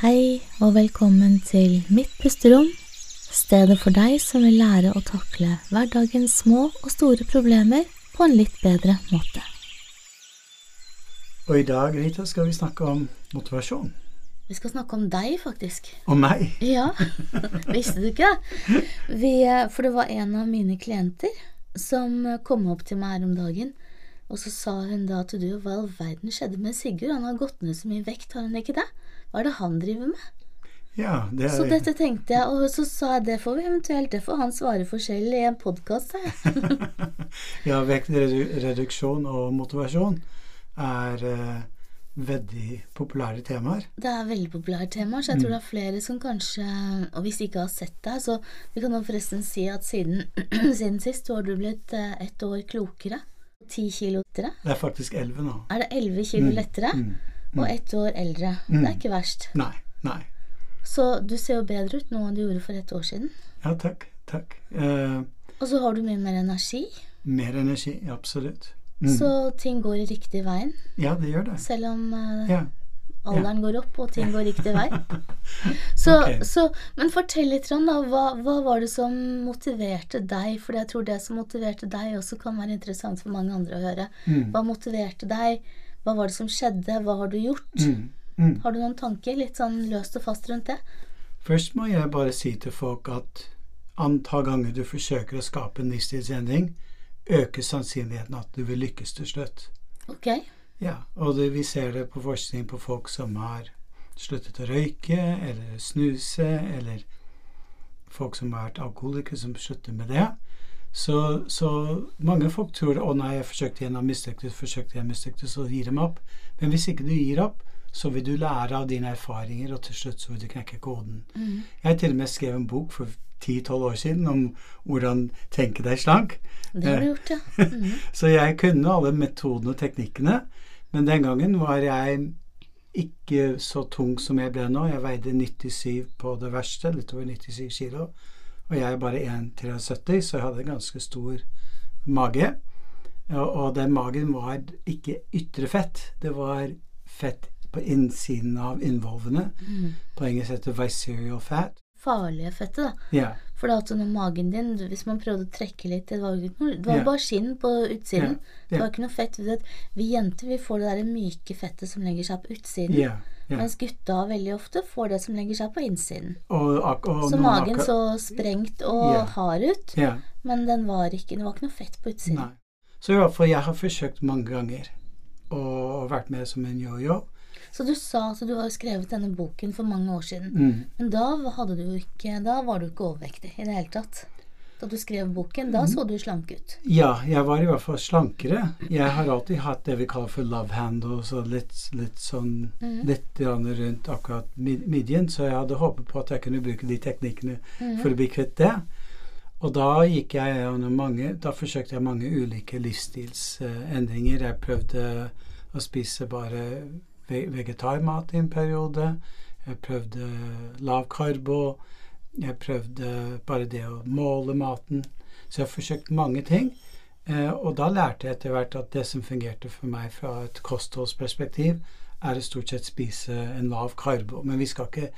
Hei og velkommen til Mitt pusterom, stedet for deg som vil lære å takle hverdagens små og store problemer på en litt bedre måte. Og i dag, Rita, skal vi snakke om motivasjon. Vi skal snakke om deg, faktisk. Om meg. Ja, visste du ikke det? Vi, for det var en av mine klienter som kom opp til meg her om dagen. Og så sa hun da til du, hva i all verden skjedde med Sigurd? Han har gått ned så mye vekt, har han ikke det? Hva er det han driver med? Ja, det er Så dette tenkte jeg, og så sa jeg det får vi eventuelt, det får han svare for selv i en podkast, ja, vektreduksjon og motivasjon er eh, veldig populære temaer. Det er veldig populære temaer, så jeg tror det er flere som kanskje Og hvis de ikke har sett det, så vi kan jo forresten si at siden, siden sist så har du blitt eh, ett år klokere. Ti kilo lettere. Det er faktisk elleve nå. Er det elleve kilo lettere? Og ett år eldre. Det er ikke verst. Nei. Nei. Så du ser jo bedre ut nå enn du gjorde for et år siden. Ja, takk. Takk. Eh, Og så har du mye mer energi. mer energi, absolutt. Så ting går i riktig veien. Ja, det gjør det. Selv om eh, Ja. alderen går opp og ting går riktig vei. Så, okay. så, men fortell litt, Trond, da. Hva, hva var det som motiverte deg? For jeg tror det som motiverte deg, også kan være interessant for mange andre å høre. Mm. Hva motiverte deg? Hva var det som skjedde? Hva har du gjort? Mm. Mm. Har du noen tanker litt sånn løst og fast rundt det? Først må jeg bare si til folk at antall ganger du forsøker å skape en livsstilsendring, øker sannsynligheten at du vil lykkes til slutt. Ok. Ja, og det, vi ser det på forskning på folk som har sluttet å røyke eller snuse, eller folk som har vært alkoholikere, som slutter med det. Så, så mange folk tror å nei, jeg forsøkte igjen, og mislyktes, forsøkte igjen, mislyktes, så gir de opp. Men hvis ikke du gir opp, så vil du lære av dine erfaringer, og til slutt så vil du knekke koden. Jeg har til og med skrevet en bok for 10-12 år siden om hvordan tenke deg slank. Det har du gjort, ja. Mm. Så jeg kunne alle metodene og teknikkene, men den gangen var jeg ikke så tung som jeg ble nå. Jeg veide 97 på det verste, litt over 97 kilo. Og jeg er bare 1,73, så jeg hadde en ganske stor mage. Og, den magen var ikke ytre fett, det var fett på innsiden av innvolvene. På engelsk heter det visceral fat. Farlige fettet, da. Ja. For at når magen din, hvis man prøvde å trekke litt Det var det var yeah. Bare skinn på utsiden. Yeah. Det var ikke noe fett. Vi jenter vi får det der myke fettet som legger seg på utsiden. Ja. Mens gutta veldig ofte får det som legger seg på innsiden. Og, og, og Så magen så sprengt og yeah. hard ut, yeah. men den var ikke, det var ikke noe fett på utsiden. Nei. Så i hvert fall, jeg har forsøkt mange ganger og vært med som en yo-yo. Så du sa at du har skrevet denne boken for mange år siden. Mm. Men da du ikke Da var du ikke overvektig i det hele tatt. Da du skrev boken, da så du slank ut. Ja, jeg var i hvert fall slankere. Jeg har alltid hatt det vi kaller for love handles og litt, litt sånn litt grann rundt akkurat midjen, så jeg hadde håpet på at jeg kunne bruke de teknikkene for å bli kvitt det. Og da gikk jeg gjennom mange Da forsøkte jeg mange ulike livsstilsendringer. Jeg prøvde å spise bare vegetarmat i en periode. Jeg prøvde lav karbo. Jeg prøvde bare det å måle maten. Så jeg har forsøkt mange ting. Eh, og da lærte jeg etter hvert at det som fungerte for meg fra et kostholdsperspektiv, er å stort sett spise en lav karbo. Men vi skal ikke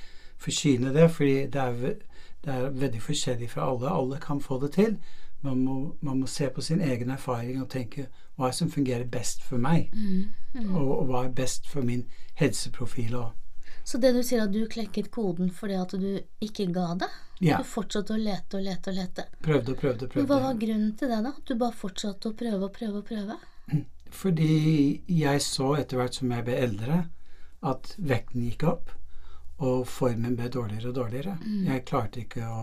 forsyne det, fordi det er, det er veldig forskjellig fra alle. Alle kan få det til. Man må, man må se på sin egen erfaring og tenke hva er som fungerer best for meg? Og, og hva er best for min helseprofil òg. Så det du sier at du klekket koden fordi at du ikke ga det? Ja. Du fortsatte å lete og lete og lete. Prøvde og prøvde og Men hva var grunnen til det, da? At du bare fortsatte å prøve og prøve og prøve? Fordi jeg så etter hvert som jeg ble eldre, at vekten gikk opp, og formen ble dårligere og dårligere. Jeg klarte ikke å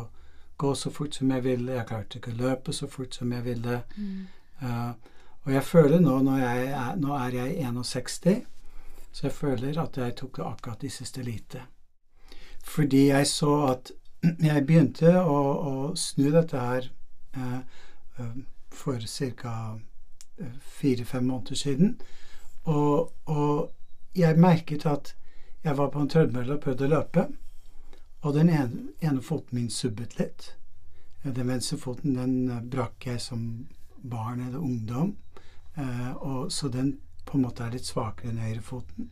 gå så fort som jeg ville, jeg klarte ikke å løpe så fort som jeg ville. Eh, og jeg føler nå, når jeg er, nå er jeg 61, så jeg føler at jeg tok akkurat de siste lite. Fordi jeg så at jeg begynte å, å snu dette her eh, eh, for ca fire-fem måneder siden. Og, og jeg merket at jeg var på en tredemølle og prøvde å løpe. Og den ene, ene foten min subbet litt. Eh, Den venstre foten den eh, brakk jeg som barn eller ungdom. Eh, og, så den på en måte er litt svakere enn høyrefoten.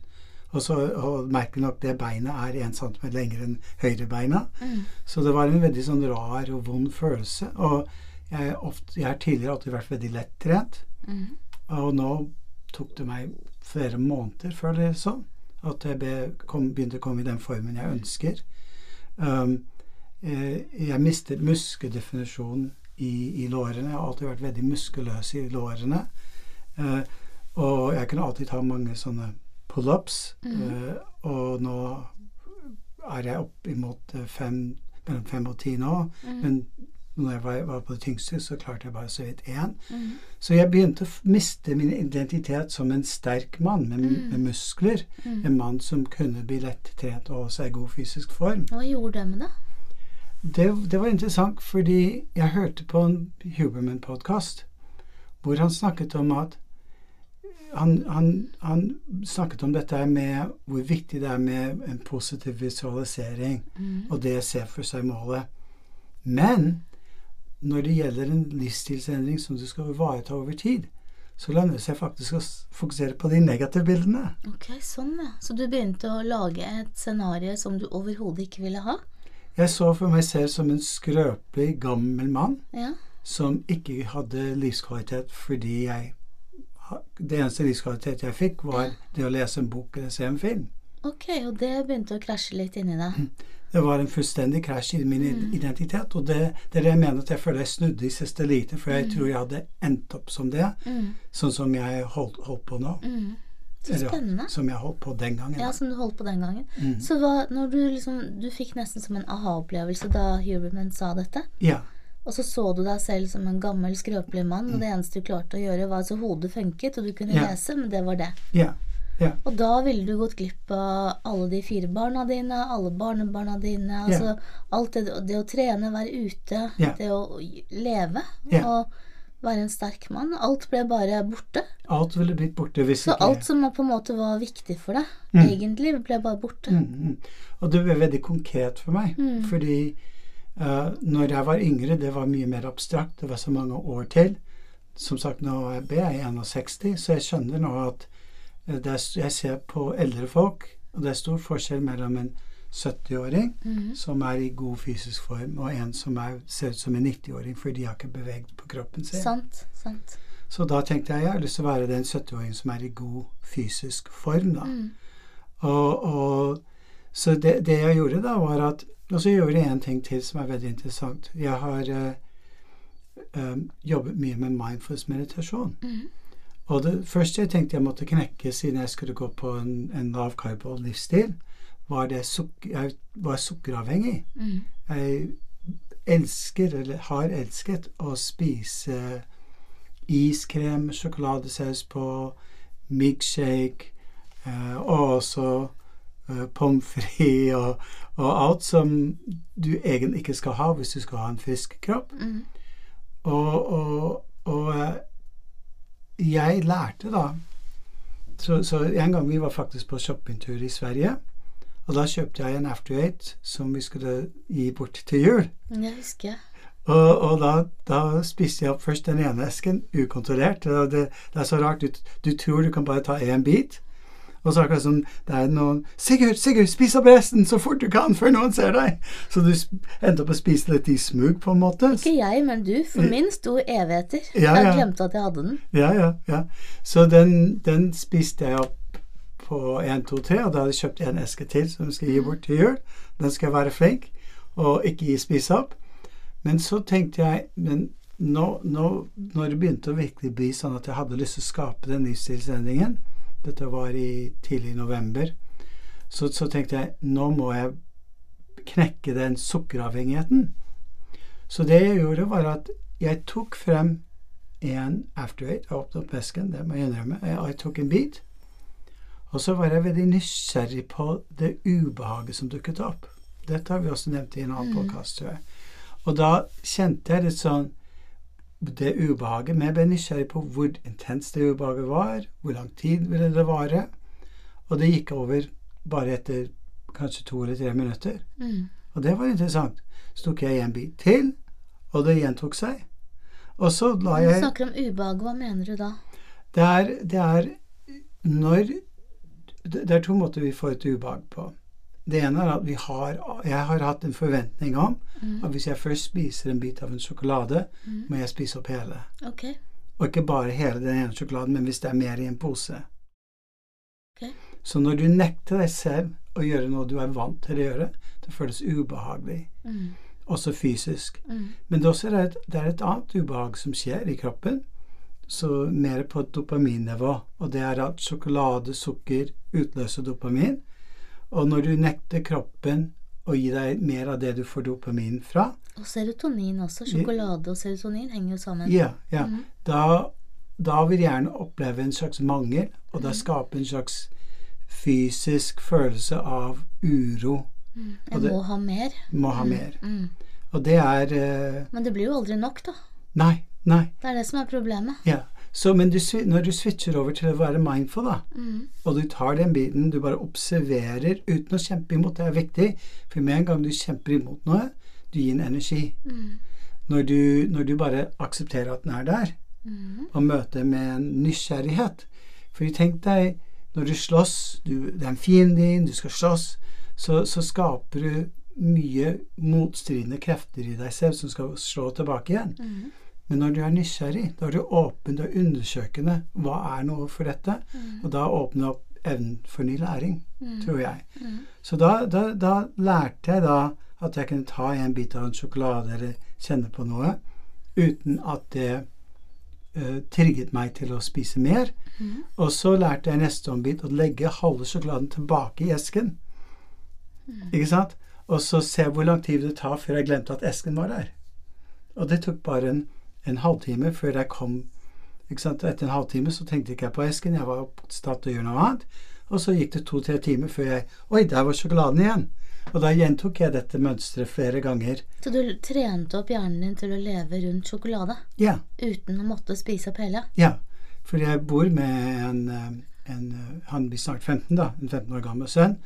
Og, så, og merkelig nok, det beinet er en centimeter lengre enn høyrebeina. Mm. Så det var en veldig sånn rar og vond følelse. Og jeg, ofte, jeg har tidligere alltid vært veldig lettrent. Mm. Og nå tok det meg flere måneder, føler jeg sånn, at jeg be, kom, begynte å komme i den formen jeg ønsker. Um, eh, jeg mistet muskedefinisjonen i, i lårene. Jeg har alltid vært veldig muskuløs i lårene. Eh, og jeg kunne alltid ta mange sånne pull-ups. Mhm. eh, og nå er jeg opp imot eh, fem, mellom fem og ti nå. Mm. Men når jeg var, var på det tyngste, så klarte jeg bare så vidt én. Mm. Så jeg begynte å miste min identitet som en sterk mann med, Mm. med muskler. Mm. En mann som kunne bli lett trent og også i god fysisk form. Hva gjorde det med deg? Det, det var interessant fordi jeg hørte på en Huberman-podkast hvor han snakket om at han, han, han snakket om dette med hvor viktig det er med en positiv visualisering Mm. og det ser se for seg målet. Men når det gjelder en livsstilsendring som du skal ivareta over tid, så lønner det seg faktisk å fokusere på de negative bildene. Ok, sånn ja. Så du begynte å lage et scenario som du overhodet ikke ville ha? Jeg så for meg selv som en skrøpelig, gammel mann Ja. som ikke hadde livskvalitet fordi jeg Det eneste livskvalitet jeg fikk, var det å lese en bok eller se en film. Ok, og det begynte å krasje litt inni deg. Det var en fullstendig krasj i min Mm. identitet, og det, det er det jeg mener at jeg føler jeg snudde i siste lite, for jeg Mm. tror jeg hadde endt opp som det, Mm. sånn som jeg holdt, holdt på nå. Mm. Så Eller, spennende. Som jeg holdt på den gangen. Ja, som du holdt på den gangen. Mm. Så hva, når du liksom Du fikk nesten som en aha-opplevelse da Huberman sa dette. Ja. Og så så du deg selv som en gammel, skrøpelig mann, og det eneste du klarte å gjøre, var altså hodet funket, og du kunne yeah. lese, men det var det. Yeah. Yeah. Og da ville du gått glipp av alle de fire barna dine, alle barnebarna dine, altså alt det, det å trene, være ute, det å leve og være en sterk mann. Alt ble bare borte. Alt ville blitt borte hvis Så ikke alt som på en måte var viktig for deg, Mm. egentlig ble bare borte. Mm, mm. Og det ble veldig konkret for meg. Mm. Fordi uh, når jeg var yngre, det var mye mer abstrakt. Det var så mange år til. Som sagt, nå er jeg 61, så jeg skjønner nå at eh, er, jeg ser på eldre folk, og det er stor forskjell mellom en 70-åring Mhm. som er i god fysisk form, og en som er, ser ut som en 90-åring, for de har ikke beveget på kroppen sin. Sant. Sant. Så da tenkte jeg jeg har lyst til å være den 70-åringen som er i god fysisk form, da. Mm. Og, og, så det, det jeg gjorde da, var at Og så gjorde jeg en ting til som er veldig interessant. Jeg har eh, eh, jobbet mye med mindfulness meditasjon. Mhm. Og det første jeg tenkte jeg måtte knekke siden jeg skulle gå på en, en lav livsstil, var det jeg var sukkeravhengig. Mm. Jeg elsker, eller har elsket, å spise iskrem, sjokoladesaus på, milkshake, eh, og også pommes frites og, og alt som du egentlig ikke skal ha hvis du skal ha en frisk kropp. Mm. Og, og, og eh, jeg lærte da så, så en gang vi var faktisk på shoppingtur i Sverige. Og da kjøpte jeg en After Eight som vi skulle gi bort til jul. Det husker jeg. Og, og da, da spiste jeg opp først den ene esken ukontrollert. Det, det er så rart. Du, du tror du kan bare ta én bit. Og så akkurat som det er noen 'Sigurd, Sigurd, spis opp resten så fort du kan, før noen ser deg!' Så du endte opp å spise litt i smug, på en måte. Ikke jeg, men du. For min sto evigheter. Ja, Jeg glemte at jeg hadde den. Ja, ja, ja. Så den, den spiste jeg opp på 1, 2, 3, og da hadde jeg kjøpt en eske til som jeg skal gi bort til jul. Den skal jeg være flink og ikke gi spise opp. Men så tenkte jeg men nå, nå, når det begynte å virkelig bli sånn at jeg hadde lyst til å skape den livsstilsendringen Dette var i tidlig november. Så, så tenkte jeg nå må jeg knekke den sukkeravhengigheten. Så det jeg gjorde, var at jeg tok frem en After Eight. Jeg åpnet opp vesken, det må jeg innrømme. Jeg, tok en bit. Og så var jeg veldig nysgjerrig på det ubehaget som dukket opp. Dette har vi også nevnt i en annen Mm. podcast, tror jeg. Og da kjente jeg litt sånn det ubehaget, men jeg ble nysgjerrig på hvor intenst det ubehaget var, hvor lang tid ville det vare, og det gikk over bare etter kanskje to eller tre minutter. Mm. Og det var interessant. Så tok jeg en bit til, og det gjentok seg. Og så la Når du snakker om ubehag, hva mener du da? Det er, det er når det er to måter vi får et ubehag på. Det ene er at vi har Jeg har hatt en forventning om Mm. at hvis jeg først spiser en bit av en sjokolade, Mm. må jeg spise opp hele. Okay. Og ikke bare hele den ene sjokoladen, men hvis det er mer i en pose. Okay. Så når du nekter deg selv å gjøre noe du er vant til å gjøre, det føles ubehagelig. Mm. Også fysisk. Mm. Men det, er også et, det er et annet ubehag som skjer i kroppen, så mer på et dopaminnivå. Og det er at sjokolade, sukker utløser dopamin. Og når du nekter kroppen å gi deg mer av det du får dopamin fra, Og serotonin også. Sjokolade og serotonin henger jo sammen. ja, ja, Mm. da, da vil gjerne oppleve en slags mangel, og Mhm. da skape en slags fysisk følelse av uro. Mm. Jeg det- må ha mer. Må ha Mm. mer. Mm. Og det er uh, Men det blir jo aldri nok, da. Nei, nei. Det er det som er problemet. Ja. Så, men du, når du switcher over til å være mindful, da, Mm. og du tar den biten, du bare observerer uten å kjempe imot, det er viktig. For med en gang du kjemper imot noe, du gir en energi. Mm. Når du, når du bare aksepterer at den er der, Mm. og møter med en nysgjerrighet. For tenk deg, når du slåss, du, det er en fiende din, du skal slåss, så, så skaper du mye motstridende krefter i deg selv som skal slå tilbake igjen. Mm. Men når du er nysgjerrig, da er du åpen og undersøkende. Hva er noe for dette? Mm. Og da åpner opp evnen for ny læring, Mm. tror jeg. Mm. Så da, da, da lærte jeg da at jeg kunne ta en bit av en sjokolade eller kjenne på noe uten at det uh, trigget meg til å spise mer. Mm. Og så lærte jeg neste ombit å legge halve sjokoladen tilbake i esken. Mm. Ikke sant? Og så se hvor lang tid det tar før jeg glemte at esken var der. Og det tok bare en, en halvtime før jeg kom ikke sant? Etter en halvtime så tenkte ikke jeg på esken, jeg var opptatt til å gjøre noe annet. Og så gikk det to-tre timer før jeg Oi, der var sjokoladen igjen! Og da gjentok jeg dette mønsteret flere ganger. Så du trente opp hjernen din til å leve rundt sjokolade Ja, uten å måtte spise opp hele? ja. For jeg bor med en, eh, en eh, Han blir snart 15, da. En 15 år gammel sønn.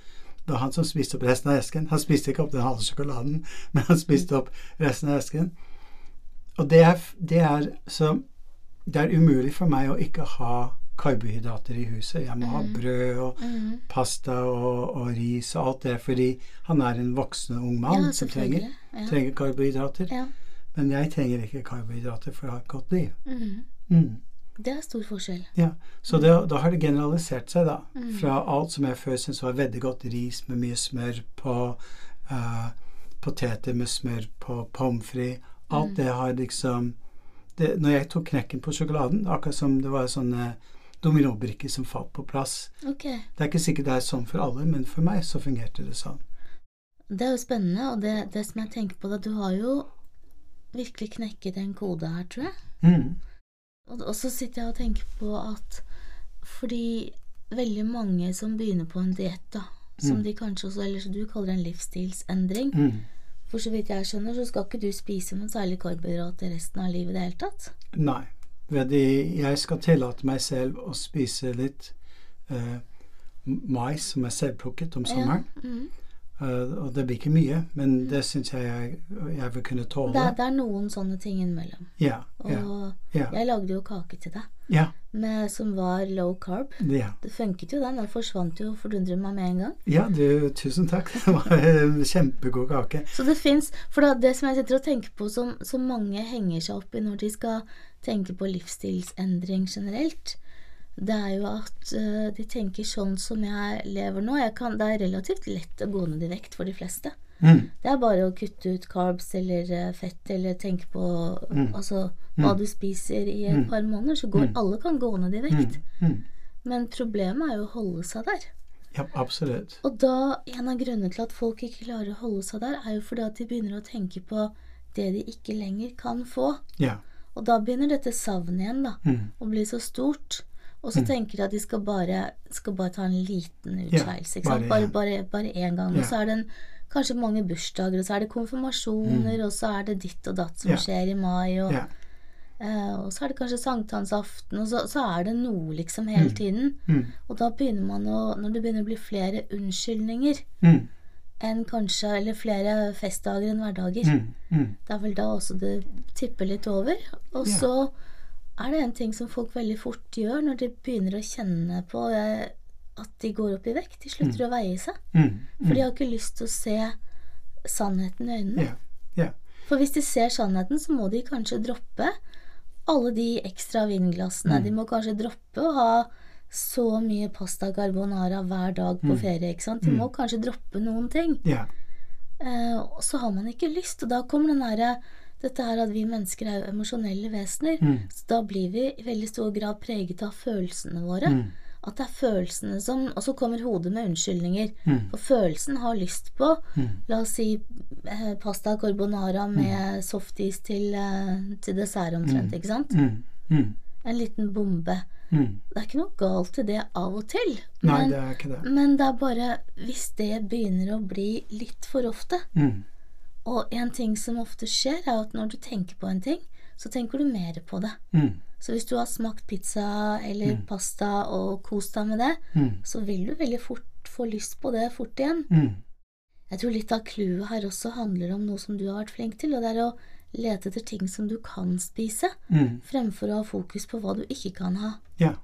Det var han som spiste opp resten av esken. Han spiste ikke opp den halve sjokoladen, men han spiste opp resten av esken. Og det er, det er så Det er umulig for meg å ikke ha karbohydrater i huset. Jeg må ha Mhm. brød og Mm. pasta og, og ris og alt det, fordi han er en voksen ung mann Ja, som trenger. Ja. trenger karbohydrater. Ja. Men jeg trenger ikke karbohydrater for å ha et godt liv. Mm. Mm. Det er stor forskjell. Ja, Så det, da har det generalisert seg, da. Mm. Fra alt som jeg før syntes var veldig godt, ris med mye smør på, uh, poteter med smør på, pommes frites Alt Mm. det har liksom det, Når jeg tok knekken på sjokoladen, akkurat som det var sånne dominobrikker som falt på plass Ok. Det er ikke sikkert det er sånn for alle, men for meg så fungerte det sånn. Det er jo spennende, og det, det som jeg tenker på, da, du har jo virkelig knekket en kode her, tror jeg. Mm. Og, og så sitter jeg og tenker på at fordi veldig mange som begynner på en diett, da, som Mm. de kanskje også, eller som du kaller en livsstilsendring Mm. For så vidt jeg skjønner, så skal ikke du spise noen særlig karbohydrater resten av livet i det hele tatt? Nei. Jeg skal tillate meg selv å spise litt eh, mais som er selvplukket om sommeren. Ja. Mm. Uh, og det blir ikke mye, men det syns jeg jeg, jeg vil kunne tåle. Det, det er noen sånne ting innimellom. Ja, Og ja, ja, jeg lagde jo kake til deg ja, med, som var low carb. ja. Det funket jo, den. Den forsvant jo fordundrer meg med en gang. Ja, du, tusen takk. Det var en kjempegod kake. Så det fins For det, det som jeg sitter og tenker på, som, som mange henger seg opp i når de skal tenke på livsstilsendring generelt, det er jo at uh, de tenker sånn som jeg lever nå. Jeg kan, det er relativt lett å gå ned i vekt for de fleste. Mm, Det er bare å kutte ut carbs eller øh, fett eller tenke på Mm. altså, hva Mm. du spiser i et Mm. par måneder, så går Mm. alle kan gå ned i vekt. mm. Men problemet er jo å holde seg der. Ja, absolutt. Og da, en av grunnene til at folk ikke klarer å holde seg der, er jo fordi at de begynner å tenke på det de ikke lenger kan få. Ja. Og da begynner dette savnet igjen, da, å bli så stort. Og så Mm. tenker de at de skal bare, skal bare ta en liten Ja, utskeielse. sant? bare Bare, bare, bare én gang. Ja. Og så er det en, kanskje mange bursdager, og så er det konfirmasjoner, og så er det ditt og datt som Mm. Ja. skjer i mai, og, ja. uh, og så er det kanskje sankthansaften, og så, så er det noe liksom hele Mm. tiden. Mm, Og da begynner man å Når det begynner å bli flere unnskyldninger mm, enn kanskje Eller flere festdager enn hverdager. mm, mm. Det er vel da også det tipper litt over. Og Ja. så er det en ting som folk veldig fort gjør når de begynner å kjenne på eh, at de går opp i vekt. De slutter å veie seg. Mm. For de har ikke lyst til å se sannheten i øynene. Yeah. Yeah. For hvis de ser sannheten, så må de kanskje droppe alle de ekstra vinglassene. Mm. De må kanskje droppe å ha så mye pasta carbonara hver dag på Mm. ferie. ikke sant? De må kanskje droppe noen ting. Yeah. Uh, og så har man ikke lyst, og da kommer den derre dette her at vi mennesker er jo emosjonelle vesener. Mm. Så da blir vi i veldig stor grad preget av følelsene våre. Mm. At det er følelsene som Og så kommer hodet med unnskyldninger. Mm. For følelsen har lyst på Mm. La oss si eh, pasta carbonara med softis til, eh, til dessert omtrent, ikke sant? Mm. Mm. En liten bombe. Mm. Det er ikke noe galt i det av og til. Nei, Men, det er ikke det. men det er bare hvis det begynner å bli litt for ofte Mm. Og en ting som ofte skjer, er at når du tenker på en ting, så tenker du mer på det. Mm. Så hvis du har smakt pizza eller pasta og kost deg med det, Mm. så vil du veldig fort få lyst på det fort igjen. Mm. Jeg tror litt av clouet her også handler om noe som du har vært flink til, og det er å lete etter ting som du kan spise, Mm. fremfor å ha fokus på hva du ikke kan ha. Ja.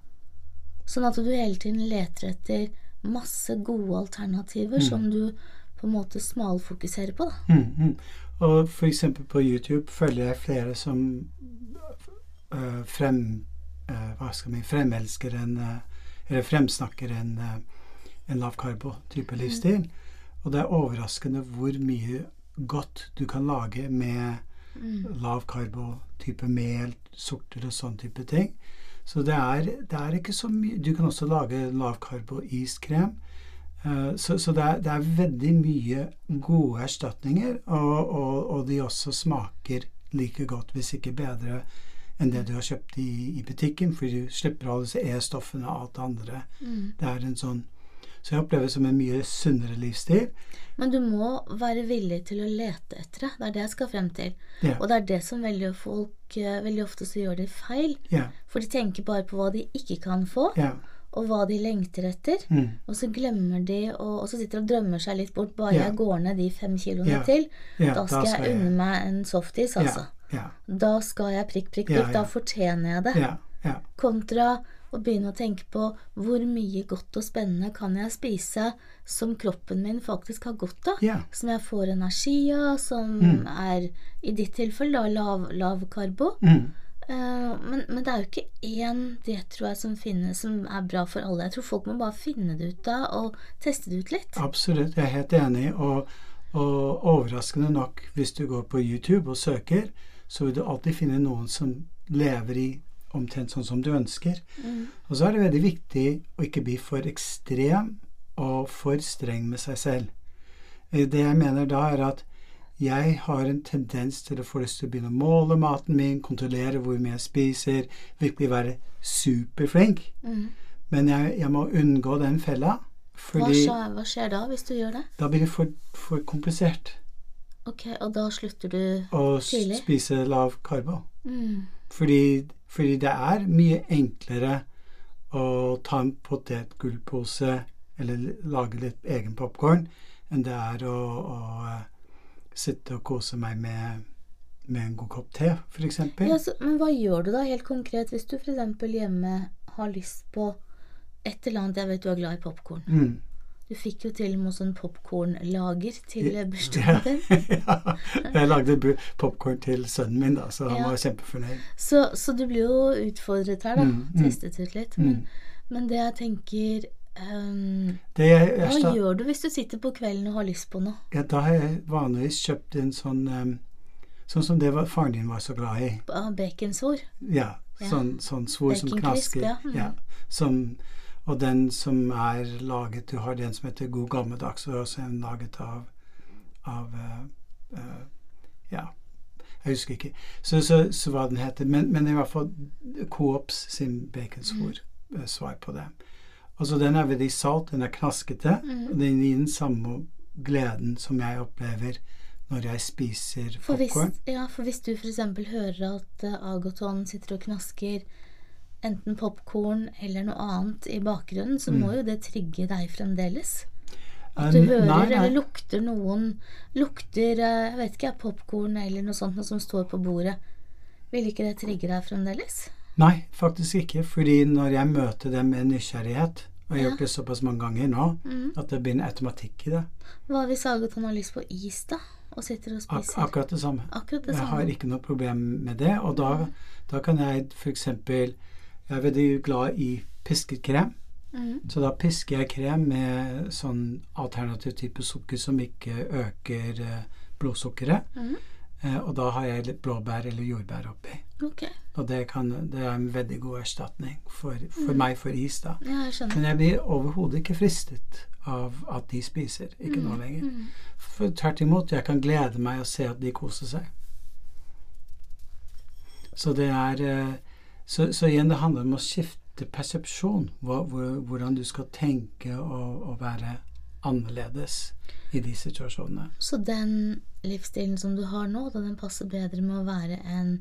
Sånn at du hele tiden leter etter masse gode alternativer som du på en måte smalfokuserer på, da. Mm, mm. Og eksempel på YouTube følger jeg flere som frem, øh, hva skal vi, fremelsker en øh, Eller fremsnakker en, en lavkarbo-type livsstil. Og det er overraskende hvor mye godt du kan lage med lavkarbo-type mel, sorter og sånn type ting. Så det er, det er ikke så mye Du kan også lage lavkarbo-iskrem. Eh, Så, så det, er, det er veldig mye gode erstatninger, og, og, og de også smaker like godt, hvis ikke bedre, enn det du har kjøpt i, i butikken, for du slipper alle disse E-stoffene og alt det andre. Det er en sånn Så jeg opplever det som en mye sunnere livsstil. Men du må være villig til å lete etter det. Det er det jeg skal frem til. Yeah. Og det er det som veldig folk eh, Veldig ofte så gjør de feil. Yeah. For de tenker bare på hva de ikke kan få, Yeah og hva de lengter etter. Mm. Og så glemmer de og, og så sitter de og drømmer seg litt bort. Bare yeah. jeg går ned de fem kiloene yeah. til, Ja, da skal jeg unne meg en softis, altså. Ja. Da skal jeg prikk, prikk, prikk. Da fortjener jeg det. Kontra å begynne å tenke på hvor mye godt og spennende kan jeg spise som kroppen min faktisk har godt av. Yeah. Som jeg får energi av, som Mm. er i ditt tilfelle da lav, lav karbo. Mm. Uh, men, men det er jo ikke én diett tror jeg som finnes som er bra for alle. Jeg tror folk må bare finne det ut av og teste det ut litt. Absolutt, jeg er helt enig. Og, og overraskende nok, hvis du går på YouTube og søker, så vil du alltid finne noen som lever i omtrent sånn som du ønsker. Og så er det veldig viktig å ikke bli for ekstrem og for streng med seg selv. Eh, Det jeg mener da, er at jeg har en tendens til å få lyst til å begynne å måle maten min, kontrollere hvor mye jeg spiser, virkelig være superflink. Mm. Men jeg, jeg må unngå den fella, Hva, skjer, hva skjer da, hvis du gjør det? da blir det for, for komplisert Ok, Og da slutter du å tidlig? Å spise lav karbo. mm. Fordi, fordi det er mye enklere å ta en potetgullpose eller lage litt egen popkorn enn det er å, å eh, sitte og kose meg med, med en god kopp te, f.eks. ja, så, Men hva gjør du da helt konkret hvis du f.eks. hjemme har lyst på et eller annet Jeg vet du er glad i popkorn. Mm. Du fikk jo til og med sånn popkornlager til Ja. bursdagen din. ja, jeg lagde popkorn til sønnen min, da, så han Ja. var kjempefornøyd. Så, så du blir jo utfordret her, da. Mm, mm. Testet ut litt. Men, Mm. men det jeg tenker um, Det jeg, Hva jeg, gjør du hvis du sitter på kvelden og har lyst på noe? ja, da har jeg vanligvis kjøpt en sånn um, Sånn som det var, faren din var så glad i. Baconsvor? Ja, Ja. sånn, sånn svor som knasker. ja. Mm. som, og den som er laget Du har den som heter God gammeldags, og også en laget av, av uh, uh, Ja, jeg husker ikke så, så, så hva den heter. Men, men i hvert fall Coops sin baconsvor Mm. eh, svar på det. Altså Den er veldig salt, den er knaskete. Mm. og Den gir den samme gleden som jeg opplever når jeg spiser popkorn. ja, for hvis du f.eks. hører at uh, Agoton sitter og knasker enten popkorn eller noe annet i bakgrunnen, så må jo det trigge deg fremdeles. At du Mm. Eh, hører nei, nei. eller lukter noen Lukter eh, jeg vet ikke, popkorn eller noe sånt noe som står på bordet. Vil ikke det trigge deg fremdeles? Nei, faktisk ikke. Fordi når jeg møter dem med nysgjerrighet Og jeg har Ja. gjort det såpass mange ganger nå Mm. at det blir en automatikk i det. Hva hvis Agat har lyst på is, da? Og sitter og Ak akkurat det samme. Akkurat det Jeg har ikke noe problem med det. Og da, da kan jeg f.eks. Jeg er veldig glad i pisket krem. Mm. Så da pisker jeg krem med sånn alternativ type sukker som ikke øker eh, blodsukkeret. Mm. Eh, og da har jeg litt blåbær eller jordbær oppi. Okay. Og det, kan, det er en veldig god erstatning for, for Mm. meg for is, da. Ja, jeg. Men jeg blir overhodet ikke fristet av at de spiser. Ikke nå lenger. Mm. For tvert imot, jeg kan glede meg og se at de koser seg. Så det er eh, Så, så igjen, det handler om å skifte persepsjon. Hva, hvordan du skal tenke og, og være annerledes i de situasjonene. Så den livsstilen som du har nå, da den passer bedre med å være en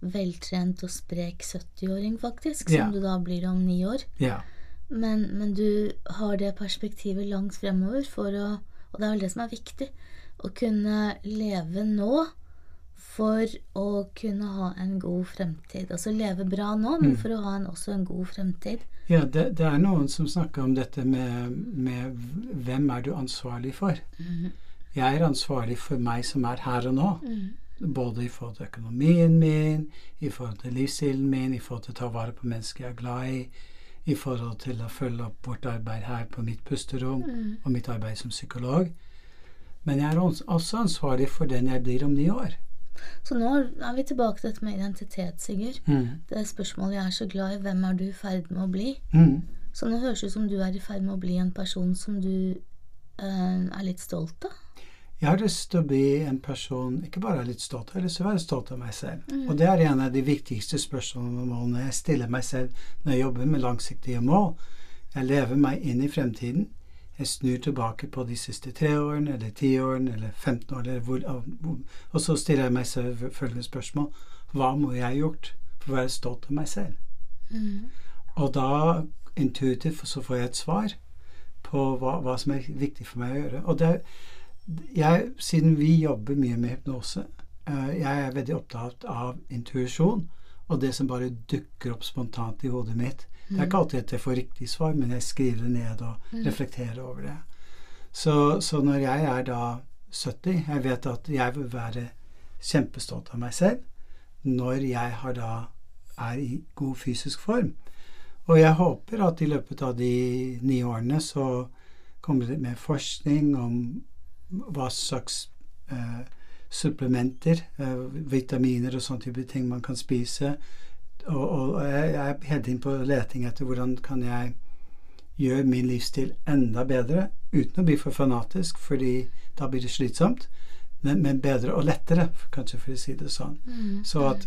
veltrent og sprek 70-åring, faktisk, som Ja. du da blir om ni år. Ja. Men, men du har det perspektivet langt fremover for å Og det er vel det som er viktig. Å kunne leve nå for å kunne ha en god fremtid. Altså leve bra nå, men Mm. for å ha en, også en god fremtid. Ja, det, det er noen som snakker om dette med, med hvem er du ansvarlig for? Jeg er ansvarlig for meg som er her og nå. Både i forhold til økonomien min, i forhold til livsstilen min, i forhold til å ta vare på mennesker jeg er glad i, i forhold til å følge opp vårt arbeid her på mitt pusterom og mitt arbeid som psykolog. Men jeg er også også ansvarlig for den jeg blir om ni år. Så nå er vi tilbake til dette med identitet, Sigurd. Mm. Det spørsmålet jeg er så glad i. Hvem er du i ferd med å bli? Mm. Så nå høres det ut som du er i ferd med å bli en person som du eh, er litt stolt av. Jeg har lyst til å bli en person ikke bare er litt stolt, jeg har lyst til å være stolt av meg selv. Og det er en av de viktigste spørsmålene jeg stiller meg selv når jeg jobber med langsiktige mål. Jeg lever meg inn i fremtiden. Jeg snur tilbake på de siste tre årene, eller ti årene, eller 15 år, eller hvor, og så stiller jeg meg selv følgende spørsmål. Hva må jeg ha gjort for å være stolt av meg selv? Og da intuitivt så får jeg et svar på hva, hva som er viktig for meg å gjøre. Og det jeg, siden vi jobber mye med hypnose, eh, jeg er veldig opptatt av intuisjon og det som bare dukker opp spontant i hodet mitt. Det er ikke alltid at jeg får riktig svar, men jeg skriver det ned og reflekterer over det. Så, så når jeg er da 70, jeg vet at jeg vil være kjempestolt av meg selv når jeg har da er i god fysisk form. Og jeg håper at i løpet av de ni årene så kommer det mer forskning om hva slags eh, supplementer, eh, vitaminer og sånne type ting man kan spise. Og, og jeg, jeg er hele tiden på leting etter hvordan kan jeg gjøre min livsstil enda bedre, uten å bli for fanatisk, fordi da blir det slitsomt, men, men bedre og lettere, kanskje for å si det sånn. Så at,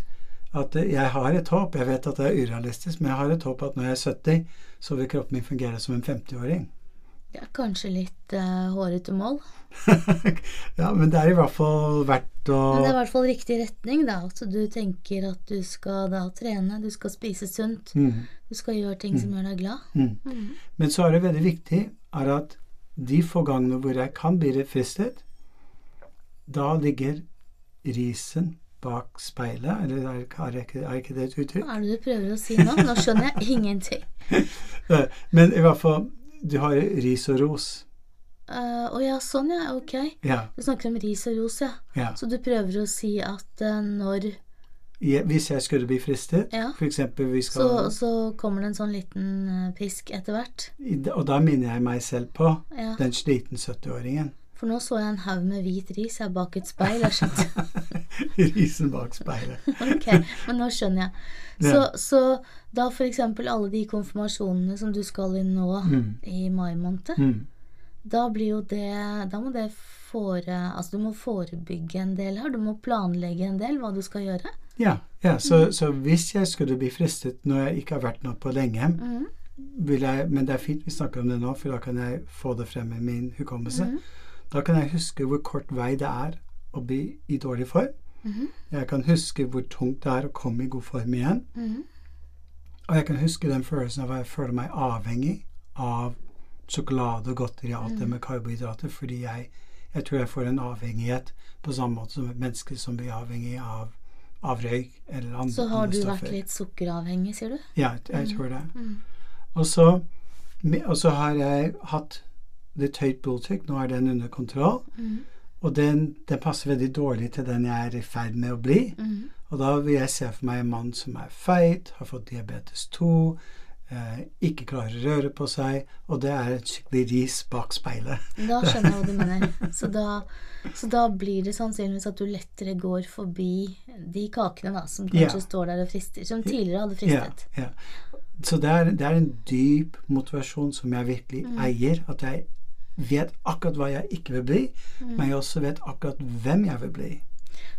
at jeg har et håp. Jeg vet at det er urealistisk, men jeg har et håp at når jeg er 70, så vil kroppen min fungere som en 50-åring. Det er kanskje litt uh, hårete mål, ja, men det er i hvert fall verdt å men det er i hvert fall riktig retning, da. Så du tenker at du skal da trene, du skal spise sunt, mm, du skal gjøre ting som gjør deg glad. mm. Men så er det veldig viktig er at de få gangene hvor jeg kan bli fristet, da ligger risen bak speilet. Eller er, er, ikke, er ikke det et uttrykk? Hva er det du prøver å si nå? Nå skjønner jeg ingenting. Eh, Men i hvert fall, du har ris og ros. Å uh, oh ja, sånn ja, ok. Ja. Du snakker om ris og ros, ja. ja. Så du prøver å si at uh, når ja, Hvis jeg skulle bli fristet, Ja. eksempel vi så, skal så kommer det en sånn liten eh, pisk etter hvert. Og da minner jeg meg selv på den sliten 70-åringen. For nå så jeg en haug med hvit ris jeg bak et speil. Jeg skjønte. Risen bak speilet. Ok, men nå skjønner jeg. Så, Ja. så da eksempel alle de konfirmasjonene som du skal i nå Mm. i mai måned, Mm. da blir jo det Da må det fore... Altså du må forebygge en del her. Du må planlegge en del hva du skal gjøre. Ja, ja så, så hvis jeg skulle bli fristet når jeg ikke har vært noe på lenge vil jeg, Men det er fint vi snakker om det nå, for da kan jeg få det frem i min hukommelse. Mhm. Da kan jeg huske hvor kort vei det er å bli i dårlig form. Mhm. Jeg kan huske hvor tungt det er å komme i god form igjen. Mhm. Og jeg kan huske den følelsen av at jeg føler meg avhengig av sjokolade og godteri og alt det med karbohydrater, fordi jeg, jeg tror jeg får en avhengighet på samme måte som et menneske som blir avhengig av, av røyk eller andre, stoffer. Så har du vært litt sukkeravhengig, sier du? Ja, jeg, jeg tror det. Mm. Og så Og så har jeg hatt litt høyt blodtrykk. Nå er den under kontroll. Og den, den passer veldig dårlig til den jeg er i ferd med å bli. Mm. Og da vil jeg se for meg en mann som er feit, har fått diabetes 2, eh, ikke klarer å røre på seg, og det er et skikkelig ris bak speilet. Da skjønner jeg hva du mener. Så da, så da blir det sannsynligvis at du lettere går forbi de kakene da, som kanskje yeah. står der og frister, som tidligere hadde fristet. fristet. ja. Så det er, det er en dyp motivasjon som jeg virkelig Mm. eier. At jeg vet akkurat hva jeg ikke vil bli, Mm. men jeg også vet akkurat hvem jeg vil bli.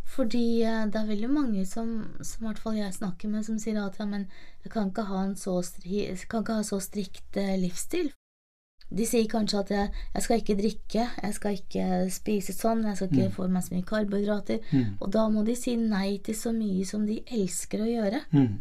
Fordi eh, det er veldig mange som, som i hvert fall jeg snakker med, som sier at ja, men jeg kan ikke ha en så, stri, kan ikke ha så strikt eh, livsstil. De sier kanskje at jeg, jeg skal ikke drikke, jeg skal ikke spise sånn, jeg skal ikke Mm. få meg så mye karbohydrater. Mm. Og da må de si nei til så mye som de elsker å gjøre. Mm.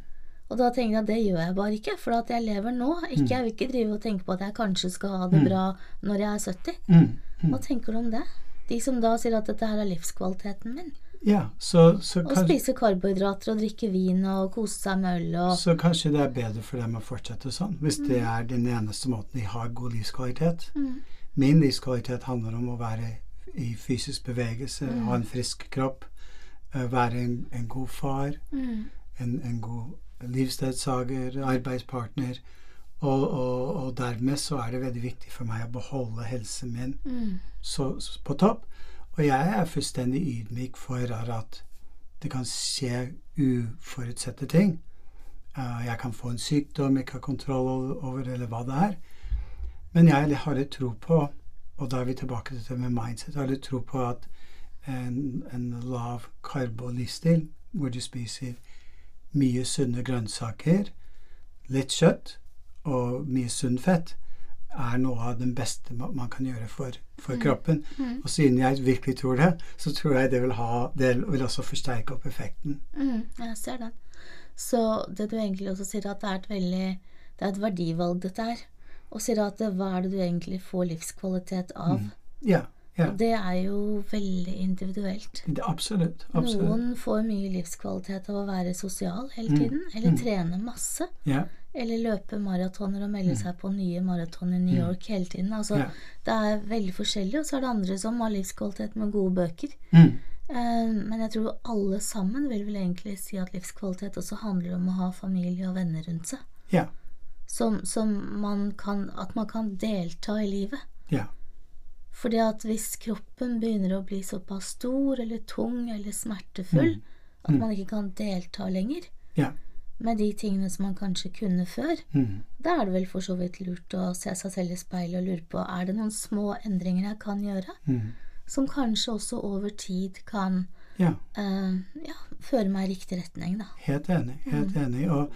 Og da tenker jeg at det gjør jeg bare ikke, for at jeg lever nå. Ikke, jeg vil ikke drive og tenke på at jeg kanskje skal ha det Mm. bra når jeg er 70. Mm. Mm. Hva tenker du om det? De som da sier at dette her er livskvaliteten min. Ja, så, så, og spise karbohydrater og drikke vin og kose seg med øl og så kanskje det er bedre for dem å fortsette sånn, hvis det er den eneste måten de har god livskvalitet. mm. Min livskvalitet handler om å være i fysisk bevegelse, Mm. ha en frisk kropp, eh, være en, en god far, Mm. en, en god livsledsager, arbeidspartner. Og, og, og dermed så er det veldig viktig for meg å beholde helsen min Mm. så, så på topp. Og jeg er fullstendig ydmyk for at det kan skje uforutsette ting. Eh, jeg kan få en sykdom jeg ikke har kontroll over, eller hva det er. Men jeg har litt tro på, og da er vi tilbake til det med mindset, jeg har litt tro på at en, en lav karbo-livsstil, hvor du spiser mye sunne grønnsaker, litt kjøtt og mye sunn fett, er noe av det beste man kan gjøre for, for kroppen. Mm. Og siden jeg virkelig tror det, så tror jeg det vil, ha, det vil også forsterke opp effekten. Mm. Jeg ser den. Så det du egentlig også sier, at det er et veldig Det er et verdivalg, dette her. Og sier at hva er det du egentlig får livskvalitet av? Mm. Ja, ja. Og det er jo veldig individuelt. Det, absolutt. absolutt. Noen får mye livskvalitet av å være sosial hele Mm. tiden, eller Mm. trene masse. Ja, Eller løpe maratoner og melde seg på nye maraton i New Mm. York hele tiden. Altså, ja. Det er veldig forskjellig, og så er det andre som har livskvalitet med gode bøker. Mm. Eh, men jeg tror alle sammen vil vel egentlig si at livskvalitet også handler om å ha familie og venner rundt seg. ja. Som, som man kan At man kan delta i livet. ja. Fordi at hvis kroppen begynner å bli såpass stor eller tung eller smertefull Mm. at Mm. man ikke kan delta lenger Ja. med de tingene som man kanskje kunne før, Mm. da er det vel for så vidt lurt å se seg selv i speilet og lure på er det noen små endringer jeg kan gjøre, Mm. som kanskje også over tid kan ja. Uh, ja, føre meg i riktig retning, da. Helt enig. Helt enig. Og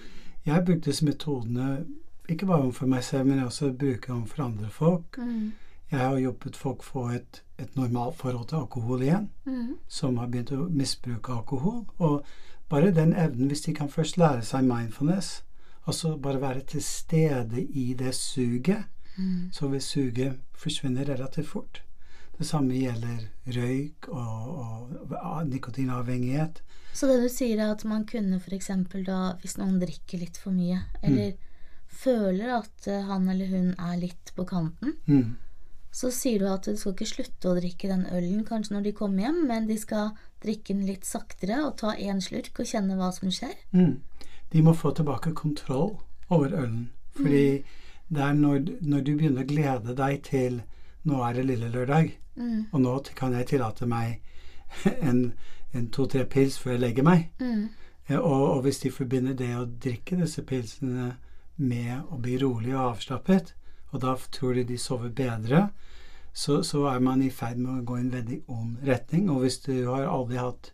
jeg brukte disse metodene ikke bare overfor meg selv, men jeg også bruker dem for andre folk. Mm. Jeg har hjulpet folk få et, et normalt forhold til alkohol igjen, Mm. som har begynt å misbruke alkohol. Og bare den evnen, hvis de kan først lære seg mindfulness, altså bare være til stede i det suget, Mm. så vil suget forsvinne relativt fort. Det samme gjelder røyk og, og nikotinavhengighet. Så det du sier er at man kunne f.eks. da, hvis noen drikker litt for mye, eller føler at han eller hun er litt på kanten, Mm. Så sier du at du skal ikke slutte å drikke den ølen kanskje når de kommer hjem, men de skal drikke den litt saktere og ta én slurk og kjenne hva som skjer. Mm. De må få tilbake kontroll over ølen. Fordi det er når, når du begynner å glede deg til nå er det lille lørdag, Mm. og nå kan jeg tillate meg en, en to-tre pils før jeg legger meg. Mm. Eh, Og, og hvis de forbinder det å drikke disse pilsene med å bli rolig og avslappet, og da tror de de sover bedre, så, så er man i ferd med å gå i en veldig ond retning. Og hvis du har aldri hatt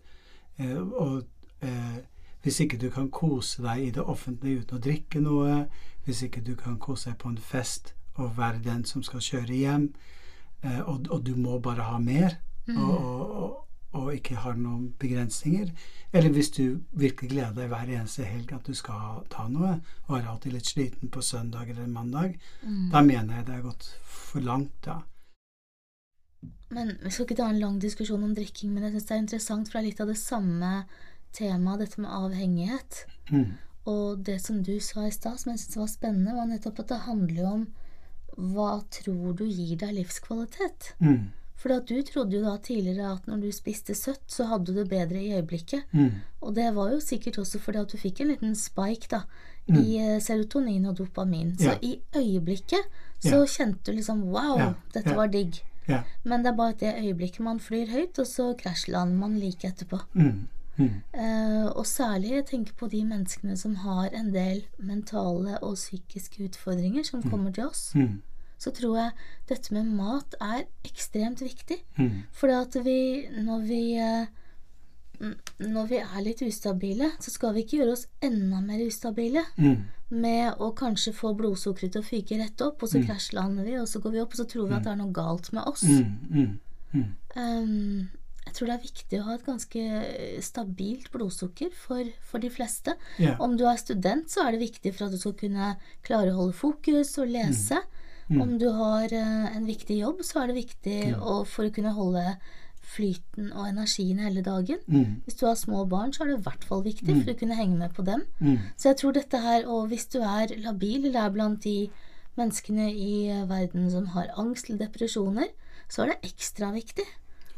eh, og, eh, Hvis ikke du kan kose deg i det offentlige uten å drikke noe, hvis ikke du kan kose deg på en fest og være den som skal kjøre hjem, eh, og, og du må bare ha mer, og, og, og, ikke har noen begrensninger, eller hvis du virkelig gleder deg hver eneste helg at du skal ta noe, og er alltid litt sliten på søndag eller mandag, Mm. da mener jeg det er gått for langt, da. Men vi skal ikke ta en lang diskusjon om drikking, men jeg syns det er interessant, for det er litt av det samme temaet, dette med avhengighet. Mm. Og det som du sa i stad, som jeg syntes var spennende, var nettopp at det handler jo om hva tror du gir deg livskvalitet? Mm. For at du trodde jo da tidligere at når du spiste søtt, så hadde du det bedre i øyeblikket. Mm. Og det var jo sikkert også fordi at du fikk en liten spike da, Mm. i eh, serotonin og dopamin. Så Ja. i øyeblikket så kjente du liksom wow, Ja, dette ja. var digg. Ja. Men det er bare det øyeblikket man flyr høyt, og så krasjlander man like etterpå. Mm. Mm. Eh, og særlig jeg tenker på de menneskene som har en del mentale og psykiske utfordringer som kommer til oss. Mm. Så tror jeg dette med mat er ekstremt viktig. Mm. For at vi, når vi eh, når vi er litt ustabile, så skal vi ikke gjøre oss enda mer ustabile Mm. med å kanskje få blodsukkeret til å fyke rett opp, og så krasjlander vi, og så går vi opp, og så tror vi at det er noe galt med oss. Mm. Mm. Mm. Um, jeg tror det er viktig å ha et ganske stabilt blodsukker for, for de fleste. Yeah. Om du er student, så er det viktig for at du skal kunne klare å holde fokus og lese. Om du har eh, en viktig jobb, så er det viktig å, for å kunne holde flyten og energien hele dagen. Mm. Hvis du har små barn, så er det i hvert fall viktig for å kunne henge med på dem. Mm. Så jeg tror dette her, og hvis du er labil, eller er blant de menneskene i eh, verden som har angst eller depresjoner, så er det ekstra viktig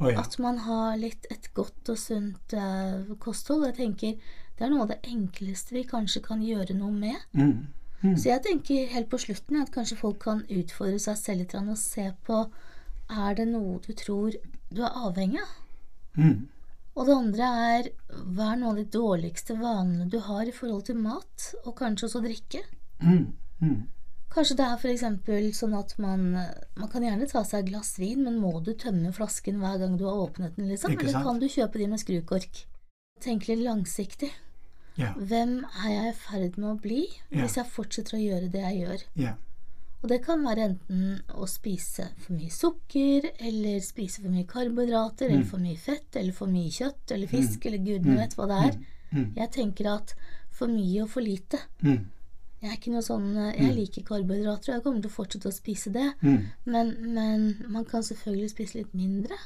Oh, ja. at man har litt et godt og sunt uh, kosthold. Jeg tenker det er noe av det enkleste vi kanskje kan gjøre noe med. Mm. Mm. Så jeg tenker helt på slutten at kanskje folk kan utfordre seg selv litt og se på er det noe du tror du er avhengig av. Mm. Og det andre er hva er noen av de dårligste vanene du har i forhold til mat, og kanskje også drikke. Mm. Mm. Kanskje det er f.eks. sånn at man Man kan gjerne ta seg et glass vin, men må du tømme flasken hver gang du har åpnet den, liksom? Eller kan du kjøpe de med skrukork? Tenk litt langsiktig. Ja. Hvem er jeg i ferd med å bli yeah. hvis jeg fortsetter å gjøre det jeg gjør? Yeah. Og det kan være enten å spise for mye sukker, eller spise for mye karbohydrater, eller for mye fett, eller for mye kjøtt eller fisk, eller gudene vet hva det er. Mm. Jeg tenker at for mye og for lite Mm. Jeg er ikke noe sånn Jeg liker karbohydrater, og jeg kommer til å fortsette å spise det. Mm. Men, men man kan selvfølgelig spise litt mindre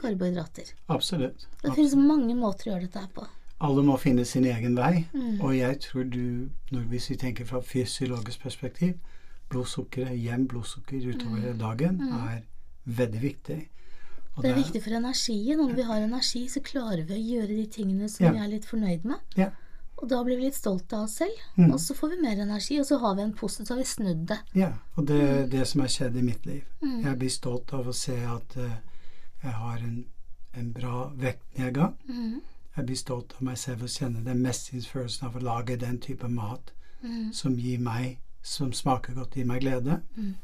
karbohydrater. Absolutt. Det finnes mange måter å gjøre dette her på. Alle må finne sin egen vei, Mm. og jeg tror du, når hvis vi tenker fra fysiologisk perspektiv, blodsukkeret, jevnt blodsukker utover dagen, er veldig viktig. Og Mm. Det er viktig for energien, når vi har energi, så klarer vi å gjøre de tingene som Ja. vi er litt fornøyd med. Ja. Og da blir vi litt stolte av oss selv, Mm. og så får vi mer energi, og så har vi en positiv, så har vi snudd det. Ja, og det Mm. er det som har skjedd i mitt liv. Jeg blir stolt av å se at uh, jeg har en, en bra vektnedgang. Mm. Jeg blir stolt av meg selv og kjenner den mestringsfølelsen av å lage den type mat Mm. som gir meg, som smaker godt, gir meg glede. Mm.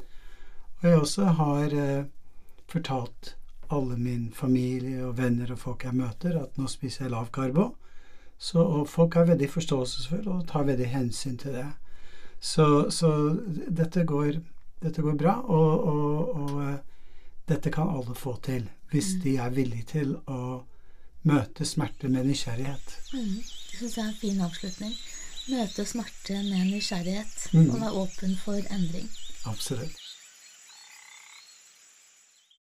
Og jeg også har eh, fortalt alle min familie og venner og folk jeg møter, at nå spiser jeg lav karbo. Så, og folk er veldig forståelsesfulle og tar veldig hensyn til det. Så, så dette, går, dette går bra, og, og, og eh, dette kan alle få til hvis de er villige til å møte smerte med nysgjerrighet. Mm. Det syns jeg er en fin avslutning. Møte smerte med nysgjerrighet, Mm. og være åpen for endring. Absolutt.